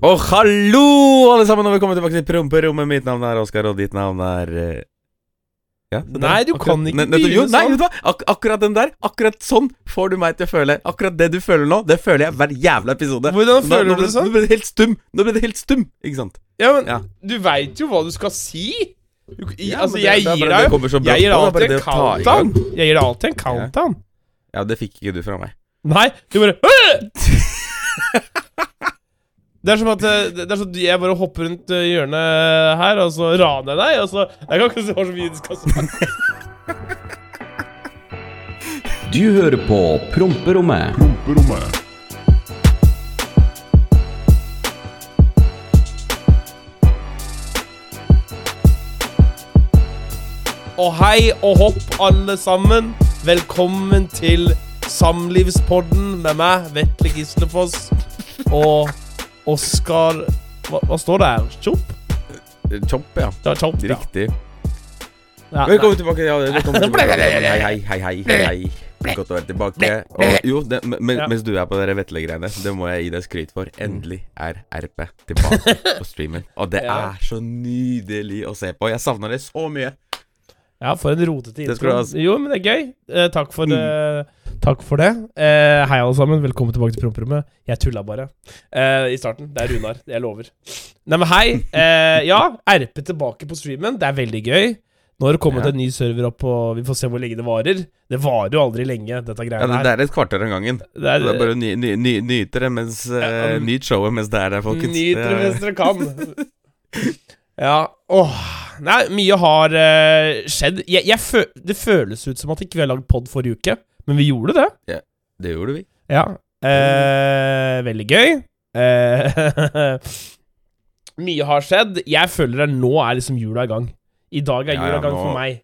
Og hallo, alle sammen, og velkommen tilbake til Promperommet. Mitt navn er Oskar, og ditt navn er eh, ja. Nei, du kan ikke begynne sånn. Nei, vet du hva? Ak akkurat den der, akkurat sånn får du meg til å føle. Akkurat det du føler nå, det føler jeg hver jævla episode. Hvordan føler nå du ble- det sånn? Nå ble det helt stum. Nå ble det helt stum, ikke sant? Ja, men Ja. du veit jo hva du skal si. Du, i, Ja, altså, jeg det gir deg Jeg gir alltid en countdown. Jeg gir deg alltid en countdown. Ja, det fikk ikke du fra meg. Nei, du bare! Det er som at eh, Det er sånn at jeg bare hopper rundt eh, hjørnet her, og så raner jeg deg, og så Jeg kan ikke se så mye du skal si. Du hører på Promperommet. Og hei og hopp, alle sammen. Velkommen til Samlivspodden med meg, Vetle Gislefoss, og Oskar hva, hva står det her? Chop? Chop, ja. Ja, chop. Riktig. Ja, Velkommen tilbake. Ja, velkommen tilbake. Hei, hei, hei, hei, hei. Godt å være tilbake. Og jo, det, men, Ja. mens du er på de Vetle-greiene, det må jeg gi deg skryt for. Endelig er RP tilbake på streamen. Og det er så nydelig å se på. Jeg savner det så mye. Ja, for en rotete intro. altså. Jo, men det er gøy. Eh, takk, for, Mm. eh, takk for det. Eh, hei, alle sammen. Velkommen tilbake til promperommet. Jeg tulla bare eh, i starten. Det er Runar. Jeg lover. Nei, men hei. Eh, ja, RP tilbake på streamen. Det er veldig gøy. Nå har det kommet Ja. en ny server opp, og vi får se hvor lenge det varer. Det varer jo aldri lenge, dette Ja, greiene Ja, her. det er et kvarter av gangen. Det er, Det er bare ny, ny, ny, nyte det mens uh, Ja, um, Nyt showet mens det er der, folkens. Nyt Det mens dere kan. Ja, åh Nei, mye har uh, skjedd. Jeg, jeg fø det føles ut som at ikke vi har lagd pod forrige uke, men vi gjorde det. Ja, Det gjorde vi. Ja. Uh, veldig gøy. Uh, mye har skjedd. Jeg føler at nå er liksom jula i gang. I dag er Ja, jula ja, i gang for meg.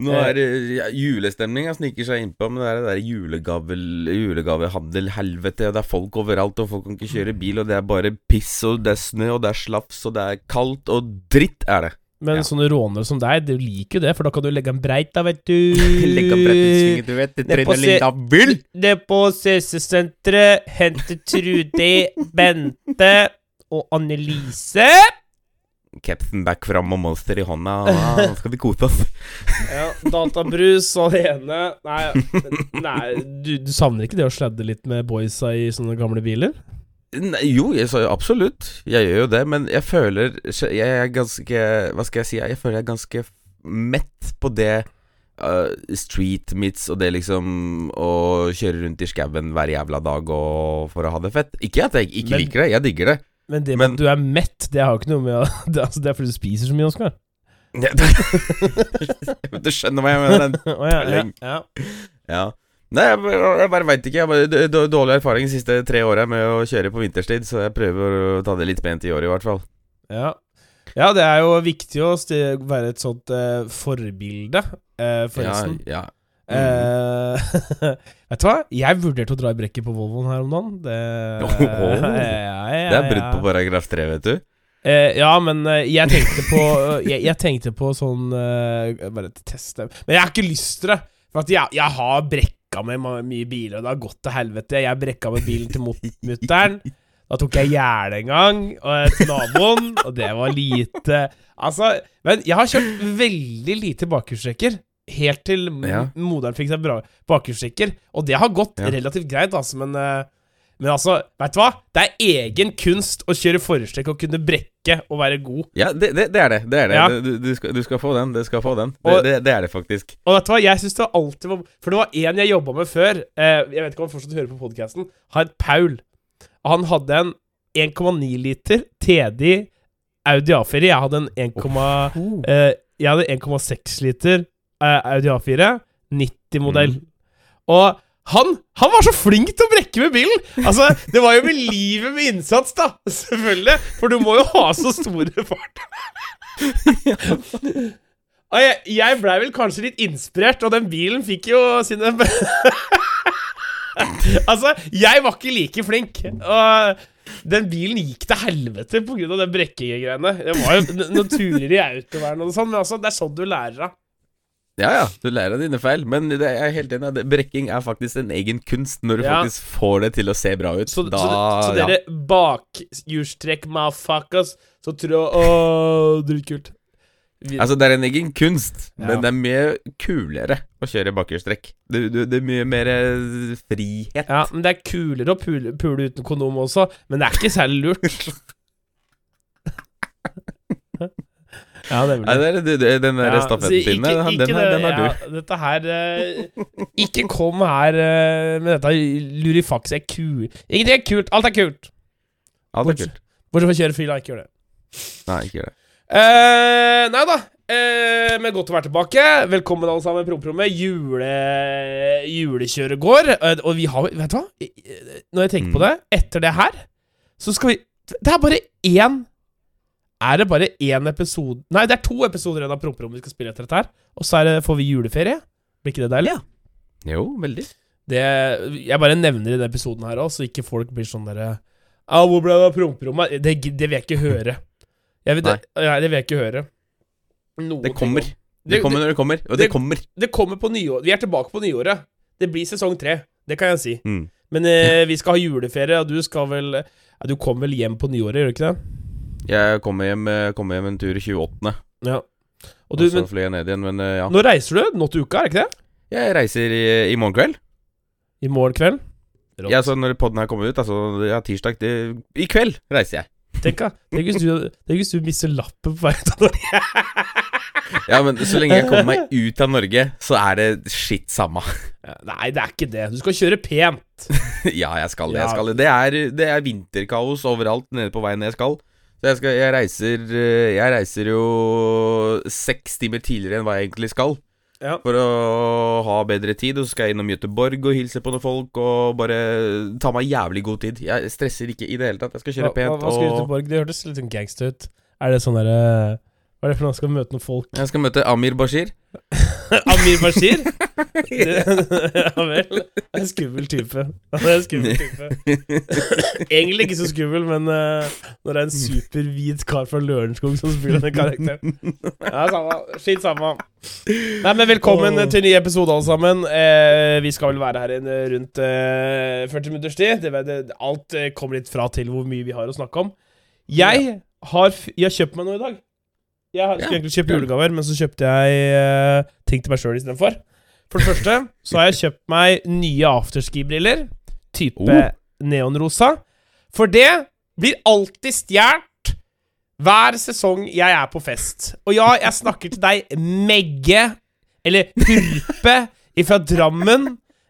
Nå Eh. er det ja, julestemninga sniker seg innpå, men det er det der julegave, julegavehandel-helvete, og det er folk overalt, og folk kan ikke kjøre bil, og det er bare piss, og det er snø, og det er slafs, og det er kaldt, og dritt er det. Men Ja. sånne rånere som deg, du liker jo det, for da kan du legge en breit da, vet du. Legge en breit i svinget, du vet, er på se- er på CC-senteret. Hente Trude, Bente og Annelise. Capsen back fram og monster i hånda, ah, nå skal vi kose oss. Ja, databrus alene. Nei, nei du, du savner ikke det å sladde litt med boysa i sånne gamle biler? Nei, jo, jeg sa jo absolutt. Jeg gjør jo det, men jeg føler Jeg er ganske Hva skal jeg si? Jeg føler jeg er ganske mett på det uh, street meets og det liksom å kjøre rundt i skauen hver jævla dag og for å ha det fett. Ikke at jeg ikke Men- liker det, jeg digger det. Men det med at du er mett, det har jo ikke noe med Det, altså, det er fordi du spiser så mye, Oskar. du skjønner hva jeg mener? Å ja, ja, ja. Ja. Nei, jeg bare, jeg bare veit ikke. Jeg har dårlig erfaring de siste tre åra med å kjøre på vinterstid, så jeg prøver å ta det litt pent i år, i hvert fall. ja. Ja, det er jo viktig å være et sånt eh, forbilde, eh, forresten. Ja, ja. Eh, vet du hva? Jeg vurderte å dra i brekket på Volvoen her om dagen. Det, Åh. ja, ja, Det er brudd på paragraf 3, vet du. Eh, ja, men eh, jeg tenkte på jeg, jeg tenkte på sånn Bare til teste Men jeg har ikke lyst til det. For at jeg, jeg har brekka med mye biler, og det har gått til helvete. Jeg brekka med bilen til mut- mutter'n. Da tok jeg gjerdet en gang og til naboen, og det var lite Altså, men jeg har kjørt veldig lite bakhjulstrekker. Helt til Ja. moderen fikk seg bra bakhjulstrekker. Og det har gått Ja. relativt greit, altså, men eh, men altså, vet du hva? Det er egen kunst å kjøre forhjulstrekk og kunne brekke og være god. Ja, det, det, det er det. det, er det. Ja. Du, du, skal, du skal få den. Du skal få den. Det, Og- det, det er det faktisk. Og vet du hva, jeg synes det alltid var For det var en jeg jobba med før. Eh, jeg vet ikke om han fortsatt hører på podkasten. Han Paul. Han hadde en 1,9 liter TD Audi A4. Jeg hadde en 1, eh, 1,6 liter eh, Audi A4. 90-modell. Og han, han var så flink til å brekke med bilen! Altså, Det var jo med livet med innsats, da. Selvfølgelig. For du må jo ha så store fart. Og jeg, jeg blei vel kanskje litt inspirert, og den bilen fikk jo sine Altså, jeg var ikke like flink. Og den bilen gikk til helvete pga. den brekkegreiene. Det var jo noen turer i autovernet og sånn, men altså, det er sånn du lærer av. Ja ja, du lærer av dine feil, men det er helt enig. Brekking er faktisk en egen kunst når du Ja. faktisk får det til å se bra ut. Så, da, så, så ja. dere bakhjulstrekk motherfuckers, så tror Åh, dritkult. Altså, det er en egen kunst, Ja. men det er mye kulere å kjøre bakhjulstrekk. Det, det, det er mye mer eh, frihet. ja, men det er kulere å pule, pule uten kondom også, men det er ikke særlig lurt. ja, det er vel Nei, det den der Ja, stafettpinnen, den, ikke den, har- den har du. ja, Dette her eh, Ikke kom her eh, med dette lurifaks er kult. Ingenting er kult, alt er kult. Alt er kult. Bortsett fra å kjøre fila. ikke gjør det. Nei, ikke gjør det. Uh, nei da. Uh, men godt å være tilbake. Velkommen alle sammen. Promprommet. Jule, julekjøret går. Uh, og vi har Vet du hva? Når jeg tenker på Mm. det, etter det her, så skal vi Det er bare én Er det bare én episode Nei, det er to episoder igjen av Promperommet vi skal spille etter dette her. Og så det, får vi juleferie. Blir ikke det deilig? Ja. Jo, veldig. Det, jeg bare nevner i denne episoden her òg, så ikke folk blir sånn derre Au, 'Hvor ble det av promperommet?' Det, det vil jeg ikke høre. Jeg vil, det, nei, det vil jeg ikke høre. Noen Det kommer. om- Det kommer når det kommer, og det det- kommer. Det kommer på nyår. Vi er tilbake på nyåret. Det blir sesong tre. Det kan jeg si. Mm. Men eh, vi skal ha juleferie, og du skal vel ja, Du kommer vel hjem på nyåret, gjør du ikke det? Jeg kommer hjem, eh, kommer hjem en tur 28., Ja. Og og så flyr jeg ned igjen, men eh, ja. nå reiser du nå til uka, er det ikke det? Jeg reiser i, i morgen kveld. I morgen kveld? Rått. Ja, så når podden her kommer ut, altså ja, tirsdag det, I kveld reiser jeg. Tenk, da. Tenk hvis du, tenk hvis du mister lappen på vei til Norge. Ja, men så lenge jeg kommer meg ut av Norge, så er det skitt samme. Ja, Nei, det er ikke det. Du skal kjøre pent. ja, jeg skal det. Jeg skal det. Det er, det er vinterkaos overalt nede på veien jeg skal. Så jeg, skal, jeg reiser eh, Jeg reiser jo seks timer tidligere enn hva jeg egentlig skal. Ja. For å ha bedre tid. Og så skal jeg innom Göteborg og hilse på noen folk og bare ta meg jævlig god tid. Jeg stresser ikke i det hele tatt. Jeg skal kjøre hva, pent. hva skal du til og Borg? Det hørtes litt sånn gangster ut. Er det sånn derre Hva er det for noe? Skal møte noen folk? jeg skal møte Amir Bashir. Amir Bashir? Ja vel. Det er en skummel type. Han er en skummel type. Egentlig ikke så skummel, men uh, når det er en superhvit kar fra Lørenskog som spiller den karakteren Ja, samme. Skitt samme. Nei, men velkommen oh. til ny episode, alle sammen. Eh, vi skal vel være her en, rundt eh, 40 minutters tid. Det, det, alt eh, kommer litt fra til hvor mye vi har å snakke om. Jeg har, jeg har kjøpt meg noe i dag. Jeg skulle Ja, egentlig kjøpe julegaver, men så kjøpte jeg uh, ting til meg sjøl istedenfor. For det første så har jeg kjøpt meg nye afterski-briller. Type Oh. neonrosa. For det blir alltid stjålet hver sesong jeg er på fest. Og ja, jeg snakker til deg, Megge, eller Hurpe fra Drammen.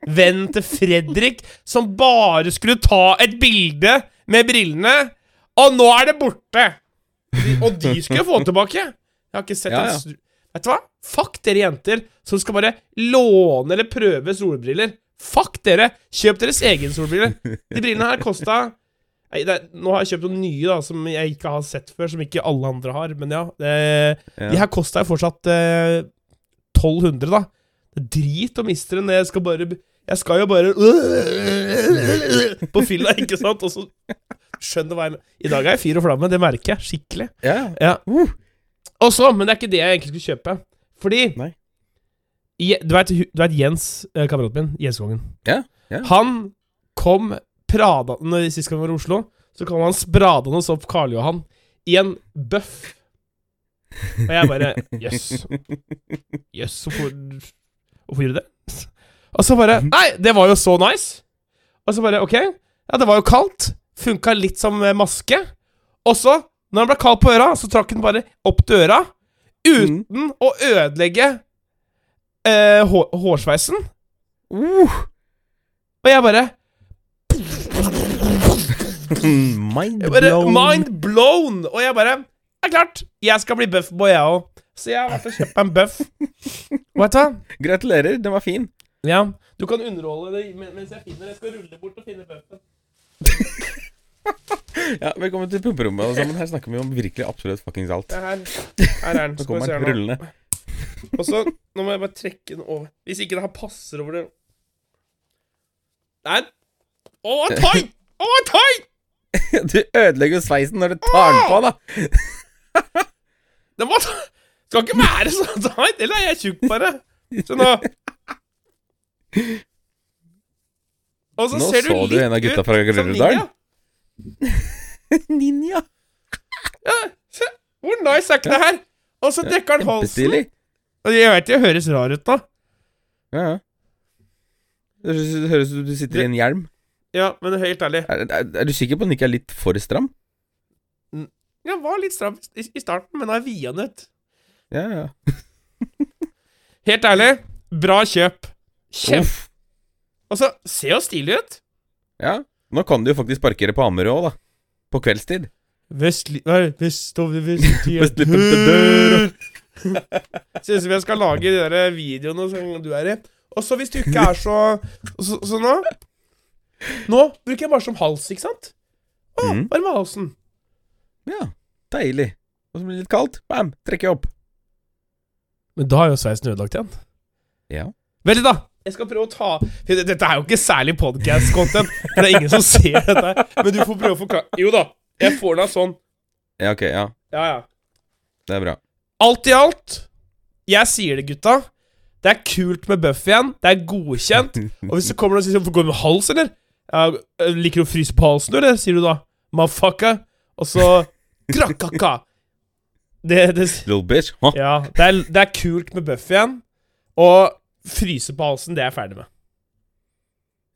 Vennen til Fredrik, som bare skulle ta et bilde med brillene. Og nå er det borte! De- Og de skulle jeg få tilbake. Jeg har ikke sett Ja, en ja. snu- Vet du hva? Fuck dere jenter som skal bare låne eller prøve solbriller. Fuck dere! Kjøp deres egen solbriller. De brillene her kosta Nei, det Nå har jeg kjøpt noen nye da som jeg ikke har sett før, som ikke alle andre har. Men ja, det, Ja. de her kosta jo fortsatt eh, 1200, da. Det er drit å miste den. Jeg skal bare Jeg skal jo bare På fylla, ikke sant? Og så Skjønner hva jeg. I dag er jeg fyr og flamme, det merker jeg skikkelig. Ja. Ja. Og så, men det er ikke det jeg egentlig skulle kjøpe. Fordi Nei. Du vet, Jens, eh, kameraten min, Jenskongen. Ja, ja. Han kom prada Når Sist gang vi var i Oslo, så kom han spradende opp Karl Johan i en bøff. Og jeg bare Jøss. Jøss, hvorfor Hvorfor gjør du det? Og så bare Nei, det var jo så nice. Og så bare OK. Ja, det var jo kaldt. Funka litt som maske. Og så, når han ble kald på øra, så trakk han bare opp døra uten Uten å ødelegge eh, hår, hårsveisen. Uh, Og jeg bare mind Jeg bare, blown. Mind blown! Og jeg bare Det er klart, jeg skal bli buffboy, jeg òg. Så jeg har kjøpt meg en buff. Vet du? Gratulerer, den var fin. Ja, du kan underholde det mens jeg finner Jeg skal rulle bort og finne buffen. Ja, Velkommen til pumperommet, alle sammen. Her snakker vi om virkelig absolutt fuckings alt. Er her. Her er den. Så vi kommer den rullende. Og så Nå må jeg bare trekke den over. Hvis ikke det her passer over det Nei. Å, tight! Å, tight! Du ødelegger jo sveisen når du tar den på, da. Det må ta Skal ikke være så tight! Eller er jeg tjukk, bare? Se nå. Og så Nå ser du så du en av gutta fra Groruddalen. ninja. Ja, se. Hvor nice er ikke det her? Og så dekker han halsen. Og jeg vet det høres rar ut da. Ja, ja. Det høres ut som du sitter i en hjelm. Ja, men helt ærlig. Er, er, er du sikker på at den ikke er litt for stram? Ja, var litt stram i, i starten, men nå er via den ut. Ja, ja. Helt ærlig, bra kjøp. Kjempe... Og så ser jo stilig ut. Ja. Nå kan du jo faktisk parkere på Ammerud òg, da. På kveldstid. Vestli... Nei, vest over vesttida Vestli på dør. Ser vi jeg skal lage de der videoene som du er i. Og så hvis du ikke er så Så, så nå Nå bruker jeg bare som hals, ikke sant? Å, Mhm. varme halsen. Ja, deilig. Og så blir det litt kaldt. Bam, trekker jeg opp. Men da er jo sveisen ødelagt igjen. Ja. Veldig da! Jeg skal prøve å ta Dette er jo ikke særlig podcast-content, for det er ingen som ser dette. Men du får prøve å forklare Jo da, jeg får den av sånn. Ja, ok, ja. Ja, ja. Det er bra. Alt i alt, jeg sier det, gutta. Det er kult med buff igjen. Det er godkjent. Og hvis det kommer noen og sier 'Går du med hals, eller?' Ja, øh, 'Liker du å fryse på halsen, eller?' sier du da. Mafaka. Og så Krakaka. Det, det Little bitch. Huh? Ja. Det er, det er kult med buff igjen. Og fryse på halsen, det er jeg ferdig med.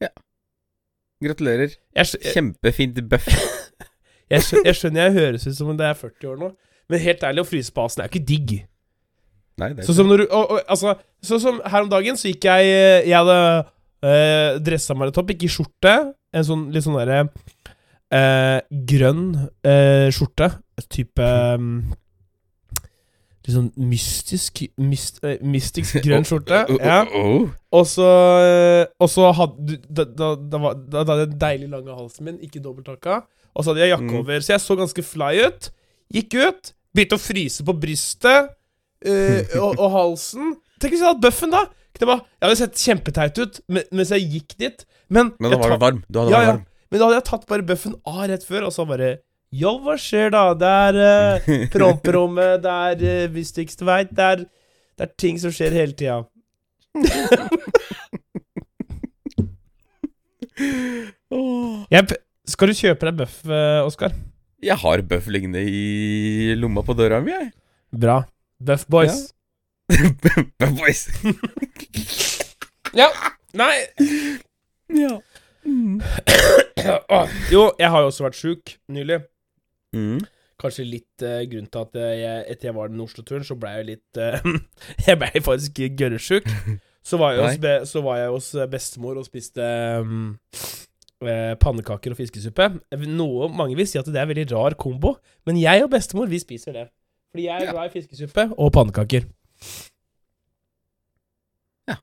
Ja. Gratulerer. Jeg, jeg, Kjempefint buff. jeg, skjø- jeg skjønner jeg høres ut som om det er 40 år nå, men helt ærlig, å fryse på halsen er jo ikke digg. Nei, det er Sånn som når du og, og, Altså, sånn som her om dagen, så gikk jeg eh, Jeg hadde øh, dressa meg litt opp, gikk i skjorte. En sånn litt sånn derre øh, grønn øh, skjorte. Type um, Litt sånn mystisk myst, eh, Mystisk grønn skjorte. Ja. Og så eh, Og så hadde du Da, da, da, var- da, da hadde jeg den deilig lange halsen min, ikke dobbelthakka. Og så hadde jeg jakke Mm. over, så jeg så ganske fly ut. Gikk ut, begynte å fryse på brystet uh, og, og halsen. Tenk hvis jeg hadde hatt buffen, da! Det var, jeg hadde sett kjempeteit ut mens jeg gikk dit. Men, Men da var du varm. Du hadde Ja, vært ja. varm. men da hadde jeg tatt bare bøffen av rett før, og så bare Yo, hva skjer da? Det er uh, promperommet, det er uh, du ikke veit, det er, det er ting som skjer hele tida. Jepp. skal du kjøpe deg bøff, uh, Oskar? Jeg har bøff liggende i lomma på døra mi, jeg. Bra. Bøff boys. Bøff boys. Ja. Nei Ja. Mm. Jo, jeg har jo også vært sjuk nylig. Mm. Kanskje litt uh, grunn til at eh, jeg, etter jeg var den Oslo-turen, så ble jeg litt uh, Jeg ble faktisk gørresjuk. Så, så var jeg hos bestemor og spiste eh, pannekaker og fiskesuppe. Noe mange vil si at det er en veldig rar kombo, men jeg og bestemor, vi spiser det. Fordi jeg er glad i fiskesuppe og pannekaker. Ja.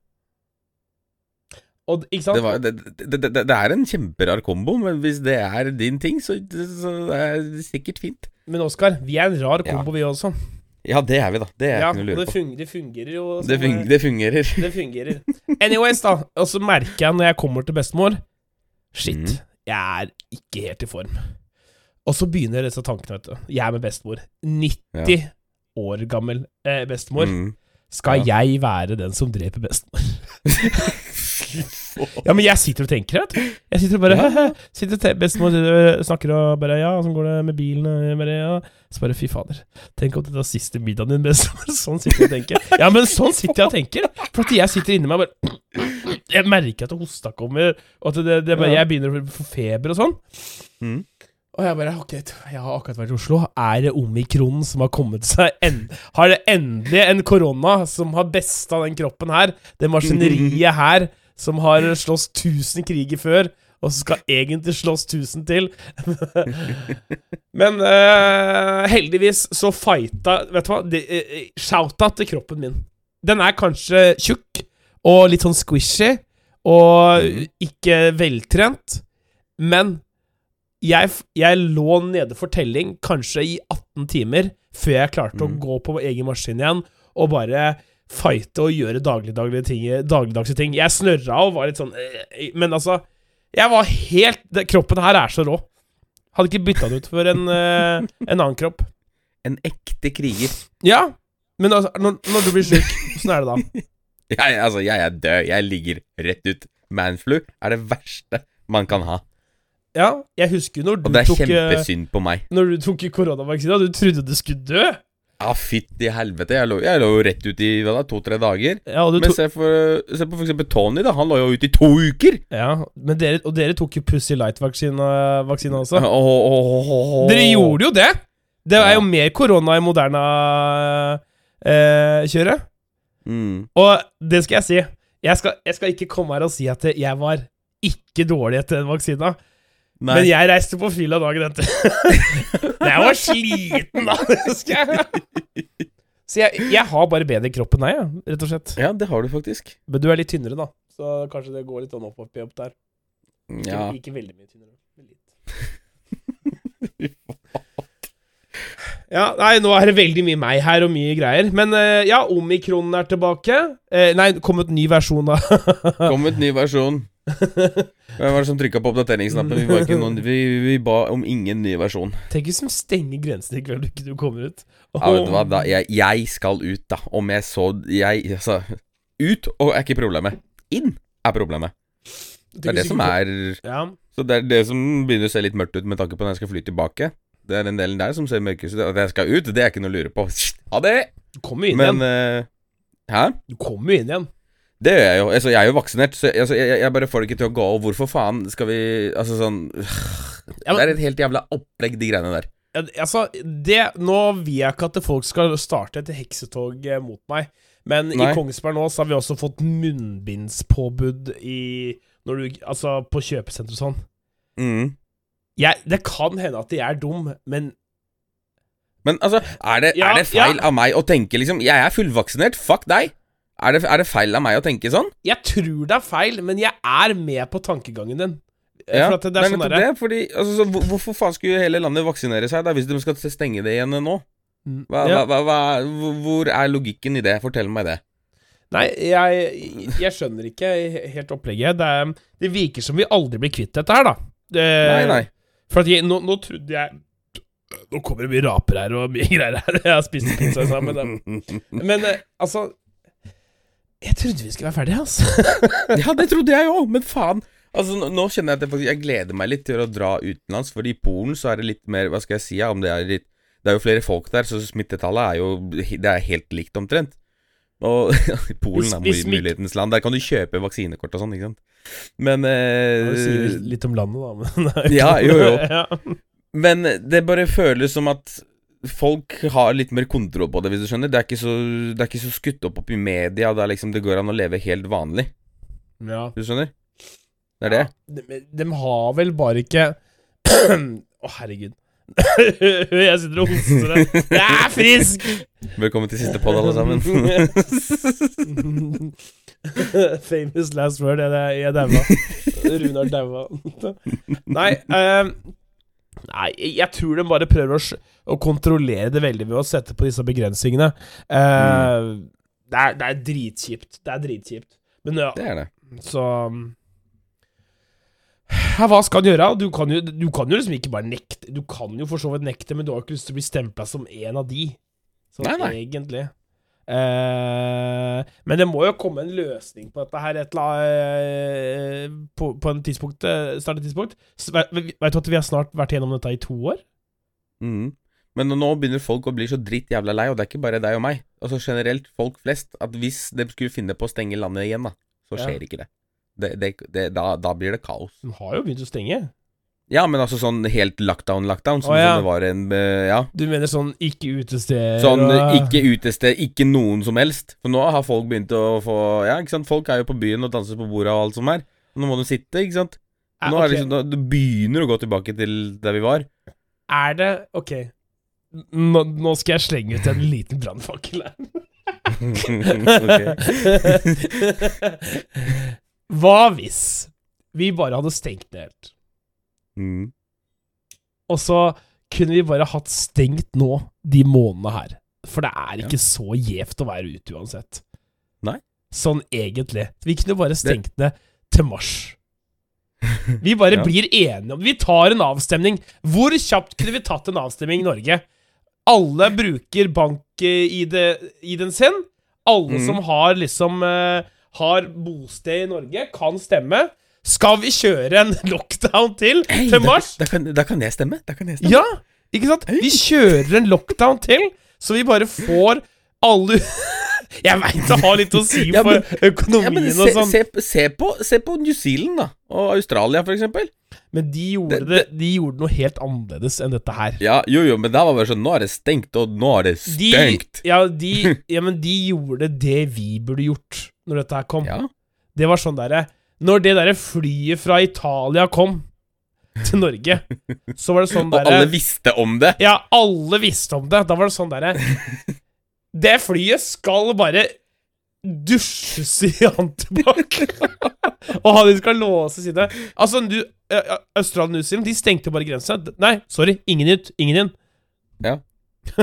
Og? Det, var, det, det, det, er en kjemperar kombo, men hvis det er din ting, så, så er det sikkert fint. Men Oskar, vi er en rar Ja. kombo, vi også. Ja, det er vi, da. Det er Ja, ikke noe å lure på. fung det fungerer jo. Det, som, eh, det fungerer. Det fungerer. Anyways, da. Og så merker jeg når jeg kommer til bestemor Shit, mm. jeg er ikke helt i form. Og så begynner disse tankene, vet du. Jeg er med bestemor. 90 år gammel eh, bestemor. Mm. Skal jeg være den som dreper bestemor? ja, men jeg sitter og tenker, vet du. Jeg sitter og bare Ja. Sitter og Bestemor snakker og bare Ja, åssen går det med bilen? Bare, ja. Så bare fy fader. Tenk om dette er siste middagen din, bestemor. Sånn sitter jeg og tenker. Ja, men sånn sitter jeg og tenker. For at jeg sitter inni meg og bare Jeg merker at hosta kommer, og at det, det bare, jeg begynner å få feber og sånn. Mm. Og jeg bare Ok, jeg har akkurat vært i Oslo. Er det omikronen som har kommet seg en, Har det endelig en korona som har besta den kroppen her? Det maskineriet her som har slåss 1000 kriger før, og som skal egentlig slåss 1000 til. Men uh, heldigvis så fighta Vet du hva? De, uh, Shouta til kroppen min. Den er kanskje tjukk og litt sånn squishy og ikke veltrent, men jeg, jeg lå nede for telling kanskje i 18 timer før jeg klarte å Mm. gå på egen maskin igjen og bare fighte og gjøre dagligdaglige ting, dagligdagse ting. Jeg snørra og var litt sånn øh, Men altså Jeg var helt det, Kroppen her er så rå. Hadde ikke bytta det ut for en, øh, en annen kropp. En ekte kriger. Ja, men altså, når, når du blir sjuk, åssen er det da? Jeg, altså, jeg er død. Jeg ligger rett ut. Manflu er det verste man kan ha. Ja, jeg husker når du tok Og det er eh, kjempesynd på meg. Når du tok koronavaksina, du trodde du skulle dø. Ja, fytti helvete. Jeg lå, jeg lå jo rett ut i to-tre dager. Ja, du Men se, for, se på eksempel Tony, da. Han lå jo ute i to uker. ja men dere, og dere tok jo Pussy Light-vaksina også. Oh, oh, oh. Dere gjorde jo det! Det er jo mer korona i Moderna-kjøret. Mm. og det skal jeg si. Jeg skal, jeg skal ikke komme her og si at jeg var ikke dårlig etter den vaksina. Nei. Men jeg reiste på fylla dagen etter. jeg var sliten da, husker jeg. Så jeg, jeg har bare bedre kropp enn deg, ja, rett og slett. Ja, det har du faktisk. Men du er litt tynnere, da. Så kanskje det går litt sånn opp opp i opp der. Ikke, Ja. ikke veldig mye tynnere. men litt. Ja, nei, nå er det veldig mye meg her og mye greier. Men eh, ja, omikronen er tilbake. Eh, nei, kom et ny versjon da. Kom et ny versjon. Hvem var det som trykka på oppdateringsknappen? Vi, vi, vi ba om ingen ny versjon. Tenk hvis de stenger grensene i kveld ikke du kommer ut. Ja, vet du hva, da, jeg, jeg skal ut, da. Om jeg så Jeg Altså Ut og er ikke problemet. Inn er problemet. Det er det som er Ja, Så det er det som begynner å se litt mørkt ut med tanke på når jeg skal fly tilbake. Det er den delen der som ser mørkest ut. At jeg skal ut, det er ikke noe å lure på. Ha det! du kommer jo inn Men igjen. Uh, Hæ? Du kommer jo inn igjen. Det gjør jeg jo. Altså, jeg er jo vaksinert, så altså, jeg, jeg bare får det ikke til å gå. Og hvorfor faen skal vi Altså sånn men- Det er et helt jævla opplegg, de greiene der. Altså, det Nå vil jeg ikke at folk skal starte et heksetog eh, mot meg, men Nei. i Kongsberg nå så har vi også fått munnbindspåbud i når du, Altså på kjøpesenter og sånn. Mm. Jeg, det kan hende at jeg er dum, men Men altså, er det, Ja, er det feil ja. av meg å tenke liksom Jeg er fullvaksinert, fuck deg. Er det, er det feil av meg å tenke sånn? Jeg tror det er feil, men jeg er med på tankegangen din. Ja, For det er er sånn det. Fordi, altså, så, hvorfor faen skulle hele landet vaksinere seg da hvis de skal stenge det igjen nå? Mm, Hva, ja. hva, hva, hvor- er logikken i det? Fortell meg det. Nei, jeg, jeg skjønner ikke helt opplegget. Det, er, det virker som vi aldri blir kvitt dette her, da. Det, Nei, nei. For at jeg, nå, nå trodde jeg Nå kommer det mye raper her og mye greier her. Jeg har spist pizza sammen. Men, men eh, altså Jeg trodde vi skulle være ferdige, altså. Ja, det trodde jeg òg, men faen. Altså, nå, kjenner jeg at jeg, faktisk, jeg gleder meg litt til å dra utenlands, for i Polen så er det litt mer Hva skal jeg si, ja, om det er litt Det er jo flere folk der, så smittetallet er jo Det er helt likt omtrent. Og Polen er mulighetens land. Der kan du kjøpe vaksinekort og sånn, ikke sant. Men eh, sier litt om landet, da. Men Ja, jo, jo. Ja. Men det bare føles som at folk har litt mer kontroll på det, hvis du skjønner. Det er ikke så, det er ikke så skutt opp opp i media, det, liksom, det går an å leve helt vanlig. ja. Du skjønner? Det er det. De, de har vel bare ikke Å, herregud. jeg sitter og hoster. Jeg er frisk! Velkommen til siste podd, alle sammen. Famous last word. Jeg, jeg daua. Runar daua. Nei ehm, Nei, jeg tror de bare prøver å, å kontrollere det veldig ved å sette på disse begrensningene. Eh, det, er, det er dritkjipt. Det er dritkjipt. Men ja, Det er det. så ja, Hva skal han gjøre? Du kan, jo, du kan jo liksom ikke bare nekte Du kan jo for så vidt nekte, men du har ikke lyst til å bli stempla som en av de. Sånn Nei, nei. egentlig. Eh, men det må jo komme en løsning på dette her et eller eh, på, på en tidspunkt, eh, snart et tidspunkt. Vet du at vi har snart vært gjennom dette i to år? Mm. Men nå begynner folk å bli så dritt jævla lei, og det er ikke bare deg og meg. Altså generelt folk flest, at hvis de skulle finne på å stenge landet igjen, da, så Ja. skjer ikke det. det, det, det da, da blir det kaos. De har jo begynt å stenge. Ja, men altså sånn helt lockdown-lockdown, som Å, ja. som det var en eh, Ja. Du mener sånn ikke utesteder Sånn og- ikke utested, ikke noen som helst. For nå har folk begynt å få Ja, ikke sant, folk er jo på byen og danser på bordet og alt som er. Nå må de sitte, ikke sant. Nå er det liksom, det begynner å gå tilbake til der vi var. Er det Ok. Nå, nå skal jeg slenge ut en liten brannfakkel her. Hva hvis vi bare hadde stengt ned helt, Mm. og så kunne vi bare hatt stengt nå de månedene her? For det er Ja. ikke så gjevt å være ute uansett. Nei. Sånn egentlig. Vi kunne bare stengt ned til mars. Vi bare Ja. blir enige om Vi tar en avstemning. Hvor kjapt kunne vi tatt en avstemning i Norge? Alle bruker bank-ID-en sin. Alle mm. som har liksom uh, Har bosted i Norge, kan stemme. Skal vi kjøre en lockdown til Hey, til mars? da, kan, da kan jeg stemme. Da kan jeg stemme. Ja, ikke sant? Vi kjører en lockdown til, så vi bare får alle Jeg veit det har litt å si Ja, men- for økonomien Ja, se, og sånn, se, se, på, se på New Zealand, da. Og Australia, for eksempel. men de gjorde, Det- det, de gjorde noe helt annerledes enn dette her. Ja, jo, jo, men da var det sånn Nå er det stengt, og nå er det De, stengt. ja, de, ja, men de gjorde det vi burde gjort når dette her kom. Ja. Det var sånn derre Når det derre flyet fra Italia kom til Norge, så var det sånn Og alle visste om det. Ja, alle visste om det. Da var det sånn derre Det flyet skal bare dusjes i antibac. og han skal låses inne. Altså, du Australia og New Zealand, de stengte bare grensa. Nei, sorry. Ingen ut. Ingen inn. Ja.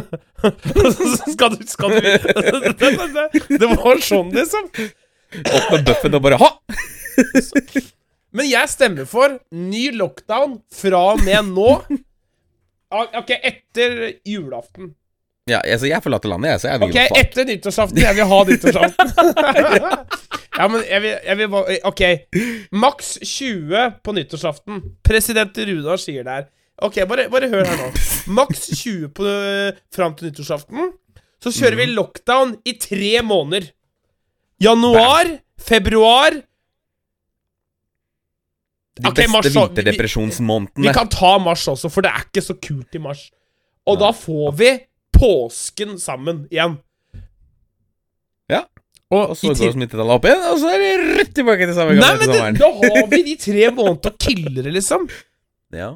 Skal du Skal du det, det, det var sånn, liksom. Opp med bøffen og bare ha! Men jeg stemmer for ny lockdown fra og med nå. Ah, Ok, etter julaften. Ja, altså, jeg forlater landet, jeg, så jeg vil Ok, fuck. etter nyttårsaften. Jeg vil ha nyttårsaften. ja, men jeg vil, jeg vil bare Ok. Maks 20 på nyttårsaften. President Runar sier det her. Ok, bare, bare hør her nå. Maks 20 på, øh, fram til nyttårsaften. Så kjører vi lockdown i tre måneder. Januar, februar De okay, beste vinterdepresjonsmånedene. Vi vi, kan ta mars også, for det er ikke så kult i mars. Og da får vi påsken sammen igjen. Ja. Og, Og så går smittetallet opp igjen, og så er det rett tilbake til samme det, sommeren. da har vi de tre månedene å kille det, liksom. Ja.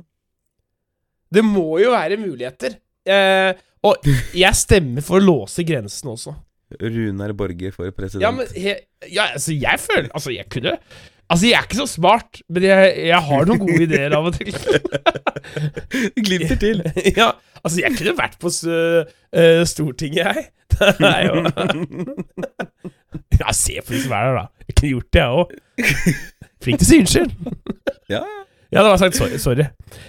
Det må jo være muligheter. Eh, og jeg stemmer for å låse grensen også. Runar Borge for president. Ja, men he, ja, altså, jeg føler Altså, jeg kunne Altså, jeg er ikke så smart, men jeg, jeg har noen gode ideer av og til. Glimter til. ja, altså, jeg kunne vært på øh, Stortinget, jeg. Det er jo Ja, se på de som er der, da. Jeg kunne gjort det, jeg òg. Flink til å si unnskyld. Ja, Ja, det var sagt sorry. sorry.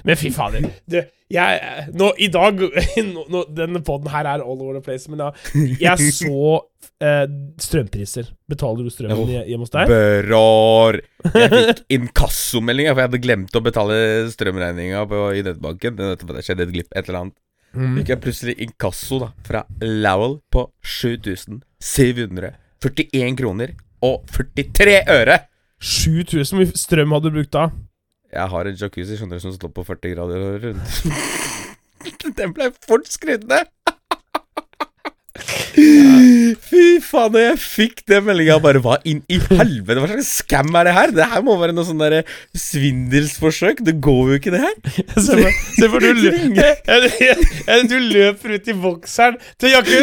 Men fy fader. Du, jeg, nå, I dag nå, nå, Denne poden her er all over the place, men ja, jeg så eh, strømpriser. Betaler du strømmen Oh. hjemme hos deg? Bror. Jeg fikk inkassomelding, for jeg hadde glemt å betale strømregninga i nettbanken. Det det skjedde et glipp, et eller annet. Mm. Fikk jeg plutselig inkasso da fra Lowell på 7741 kroner og 43 øre. 7000 strøm hadde du brukt da? Jeg har en jacuzzi skjønner du, som står på 40 grader og rundt. Den ble fort skrudd ned. Fy faen, da jeg fikk den meldinga, bare hva inn i helvete? Hva slags scam er det her? Det her må være noe sånn derre svindelsforsøk. Det går jo ikke, det her. Se for, du, lø du løper ut i bokseren til jakken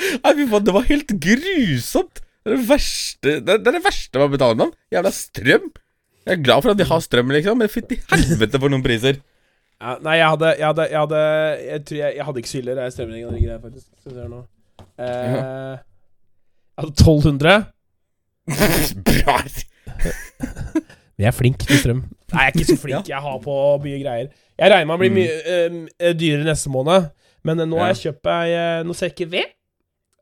Nei, fy faen, det var helt grusomt. Det er det verste Det er det er verste man betaler med. Jævla strøm. Jeg er glad for at de har strøm, liksom, men fytti helvete for noen priser. ja, Nei, jeg hadde Jeg hadde Jeg, hadde, jeg tror jeg, jeg hadde ikke så ille strømregning og de greiene, faktisk. Skal vi se her nå. Eh, jeg hadde 1200. Bra. Vi jeg er flink til strøm. Nei, jeg er ikke så flink. Jeg har på mye greier. Jeg regner med å bli mye eh, dyrere neste måned, men eh, nå har jeg kjøpt meg eh, noe sekker ved.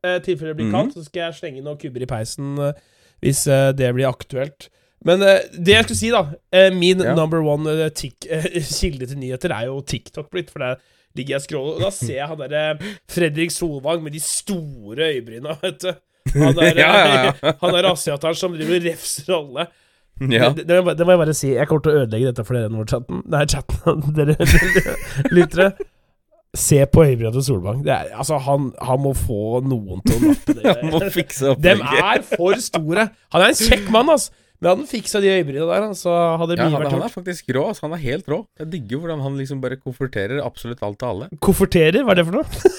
I tilfelle det blir Mhm. kaldt, så skal jeg slenge noen kubber i peisen eh, hvis eh, det blir aktuelt. Men eh, det jeg skulle si, da eh, Min Ja. number one eh, eh, kilde til nyheter er jo TikTok blitt. For der ligger jeg og scroller, og da ser jeg han derre Fredrik Solvang med de store øyebryna, vet du. Han der, Ja, ja, han der asiateren som driver og refser alle. Ja. Det, det, det må jeg bare si. Jeg kommer til å ødelegge dette for dere nå, chatten. Nei, chatten. Dere, dere lyttere. Se på øyebryna til Solvang. Det er, altså, han, han må få noen til å nappe det. Han må fikse Dem De er for store. Han er en kjekk mann, altså. Men hadde han fiksa de øyebrynene der, så hadde Ja, mye han, vært han er faktisk rå. Altså, han er helt rå. Jeg digger hvordan han liksom bare konfronterer absolutt alt til alle. Konforterer? hva er det for noe?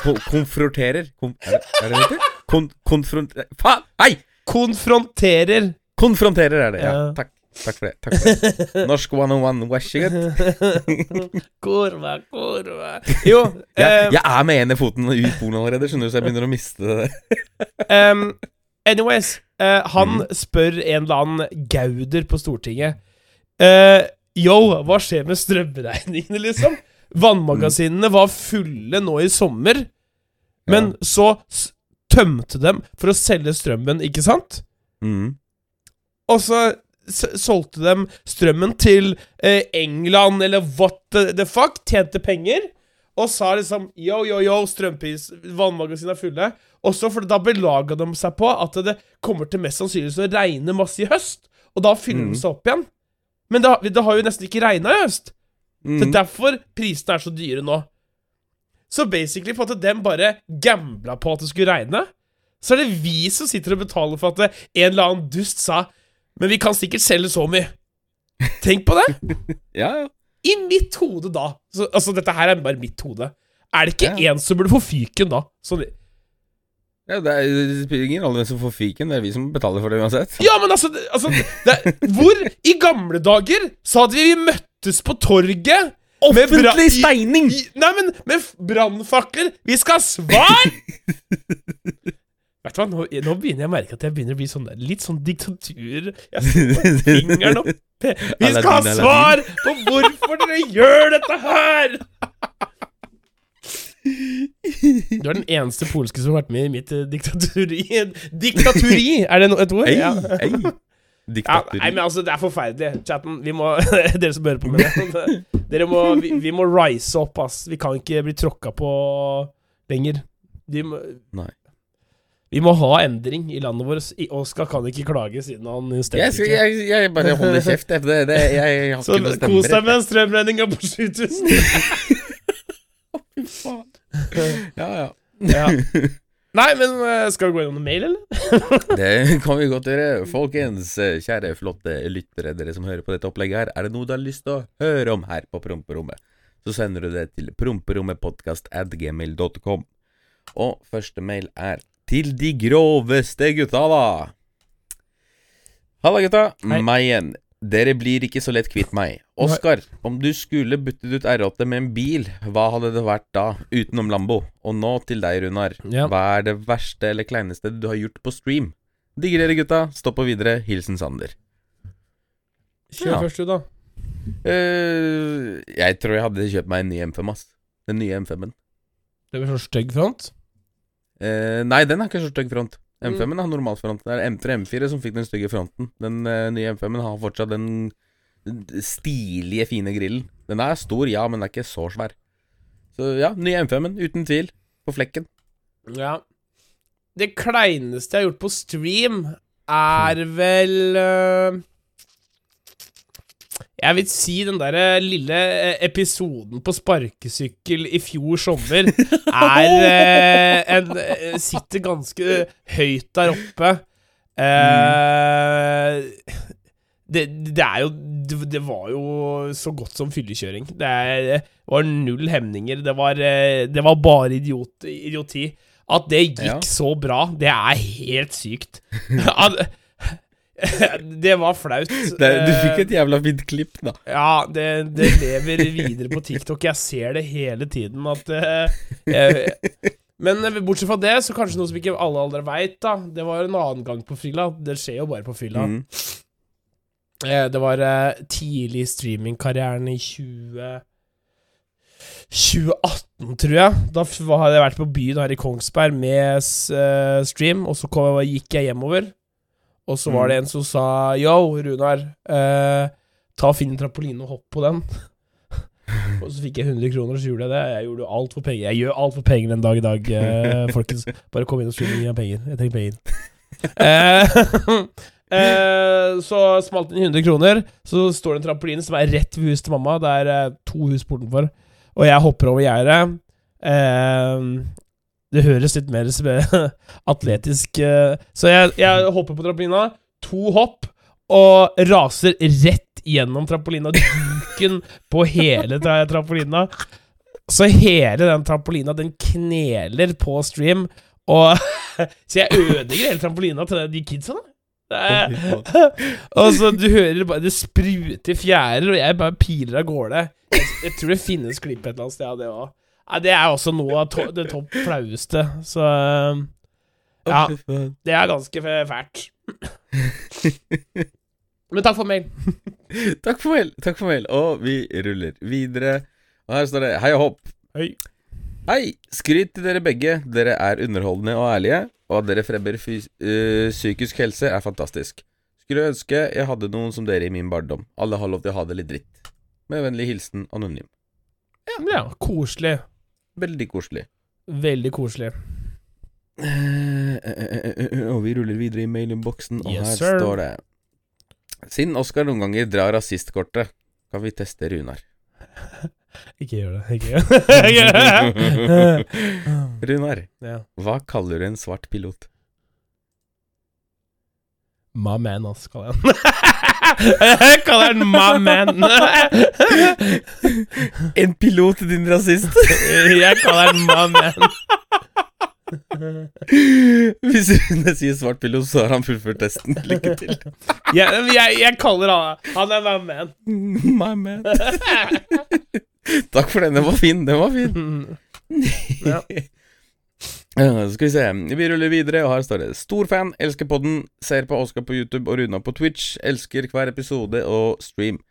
Kon konfronterer Kon er, det, er det det? Kon konfront... Faen! Hei! Konfronterer. Konfronterer er det. Ja, Ja. takk. Takk for det. Takk for det. Norsk 101, vær så god. Kurva, kurva Jo, Jeg, eh, jeg er med ene foten ut polen allerede, skjønner du, så jeg begynner å miste det. Um, anyways, uh, han mm. spør en eller annen gauder på Stortinget Uh, Yo, hva skjer med strømregningene, liksom? Vannmagasinene var fulle nå i sommer. Men så tømte dem for å selge strømmen, ikke sant? Mm. Og så solgte dem strømmen til eh, England eller what the, fuck, tjente penger, og sa liksom yo, yo, yo, strømpris, vannmagasinene er fulle. Også for da belaga de seg på at det kommer til mest sannsynlig å regne masse i høst, og da fyller Mm. de seg opp igjen. Men det, har- det har jo nesten ikke regna i høst. Så Mm. derfor prisene er så dyre nå. Så basically for at dem bare gambla på at det skulle regne, så er det vi som sitter og betaler for at en eller annen dust sa Men vi kan sikkert selge så mye. Tenk på det! Ja, ja. I mitt hode da så, Altså, dette her er bare mitt hode. Er det ikke Ja. en som burde få fyken da? Sånn, ja det, er, spiller ingen rolle hvem som får fyken, det er vi som betaler for det uansett. ja, men altså, altså det, Hvor i gamle dager sa at vi møttes på torget Offentlig steining! I- Nei, men med brannfakler! Vi skal ha svar! Vet du hva, nå, nå begynner jeg å merke at jeg begynner å bli sånn litt sånn diktatur. Jeg setter fingeren opp. Vi skal ha svar på hvorfor dere gjør dette her! Du er den eneste polske som har vært med i mitt uh, diktaturi. Diktaturi! Er det no et ord? Ei, Ja. ei. Ja, nei, men altså, det er forferdelig. Chatten, vi må Dere som hører på med det. Dere må, vi, vi må rise opp, ass. Vi kan ikke bli tråkka på lenger. De må, Nei. Vi må ha endring i landet vårt. Oskar kan ikke klage siden han stemte ikke. jeg, jeg bare holder kjeft. Det, det, jeg, jeg har Så ikke noe kos deg med en strømregning på 7000. Ja, ja. ja. Nei, men eh, skal vi gå gjennom mail, eller? Det kan vi godt gjøre. Folkens, eh, kjære flotte lyttere, dere som hører på dette opplegget her. Er det noe du har lyst til å høre om her på Promperommet, så sender du det til promperommetpodkast.gmail.com. Og første mail er til de groveste gutta, da. Halla, gutta. Hei. Meg igjen. Dere blir ikke så lett kvitt meg. Oskar, om du skulle byttet ut R8 med en bil, hva hadde det vært da, utenom Lambo? Og nå til deg, Runar. Ja. Hva er det verste eller kleineste du har gjort på stream? Digger dere, gutta. Stopp på videre. Hilsen Sander. Kjør Ja. først, du, da. Uh, jeg tror jeg hadde kjøpt meg en ny M5, ass. Den nye M5-en. Det blir sånn stygg front. Eh, nei, den har ikke så stygg front. Mm. M5-en har normal front. Det er M3 M4 som fikk den stygge fronten. Den eh, nye M5-en har fortsatt den stilige, fine grillen. Den er stor, ja, men den er ikke så svær. Så ja, nye M5-en, uten tvil. På flekken. Ja. Det kleineste jeg har gjort på stream, er vel øh, Jeg vil si den derre lille eh, episoden på sparkesykkel i fjor sommer er øh, en Sitter ganske høyt der oppe. Eh, det, det er jo det, det var jo så godt som fyllekjøring. Det, det var null hemninger. Det var, eh, det var bare idiot, idioti. At det gikk Ja. så bra, det er helt sykt. Det var flaut. Det, du Eh, fikk et jævla fint klipp, da. ja, det, det lever videre på TikTok. Jeg ser det hele tiden at eh, jeg, Men eh, bortsett fra det, så kanskje noe som ikke alle aldri veit, da. Det var en annen gang på fylla. Det skjer jo bare på fylla. Mm. Eh, Det var eh, tidlig i streamingkarrieren i 20 2018, tror jeg. Da hadde jeg vært på byen her i Kongsberg med eh, stream, og så kom, gikk jeg hjemover. Og så var det en som sa Yo, Runar, eh, ta finn trampoline og hopp på den. og så fikk jeg 100 kroner, og så gjorde jeg det. Jeg gjorde alt for penger. Jeg gjør alt for penger den dag i dag, eh, folkens. Bare kom inn og gi meg penger. Jeg trenger penger. Eh, eh, så smalt inn 100 kroner. Så står det en trampoline som er rett ved huset til mamma. Det er eh, to hus bortenfor. Og jeg hopper over gjerdet. Eh, det høres litt mer atletisk eh, Så jeg, jeg hopper på trampolina. To hopp. Og raser rett gjennom trampolina. Duken på hele tra trampolina. Så hele den trampolina, den kneler på stream. Og Så jeg ødelegger hele trampolina til de kidsa, da. Og så du hører bare Det spruter fjærer, og jeg bare piler av gårde. Jeg, jeg tror det finnes klipp et eller annet sted av det òg. Ja, det er også noe av to, det topp flaueste. Så um, Ja, det er ganske fælt. Men takk for mail. Takk for mail, takk for mail. Og vi ruller videre. Og her står det Hei og hopp. Hei. Hei! Skryt til dere begge. Dere er underholdende og ærlige, og at dere fremmer øh, psykisk helse, er fantastisk. Skulle ønske jeg hadde noen som dere i min barndom. Alle har lov til å ha det litt dritt. Med vennlig hilsen Anonym. Ja, koselig. Veldig koselig. Veldig koselig. Eh, eh, eh, Og vi ruller videre i mailinnboksen, og Yes, her sir. står det Siden Oskar noen ganger drar rasistkortet, kan vi teste Runar. Ikke gjør det. Ikke gjør det. Runar, ja. hva kaller du en svart pilot? My man, ass, kaller jeg. Jeg kaller den my man. En pilot, din rasist! Jeg kaller den my man. Hvis Rune sier svart pilot, så har han fullført testen. Lykke til. Jeg, jeg, jeg kaller han Han er my man. My man. Takk for den, den var fin. Den var fin. Ja. Ja, skal vi se. Vi ruller videre, og her står det Stor fan, elsker podden, ser på Oskar på YouTube og Runa på Twitch. Elsker hver episode og stream.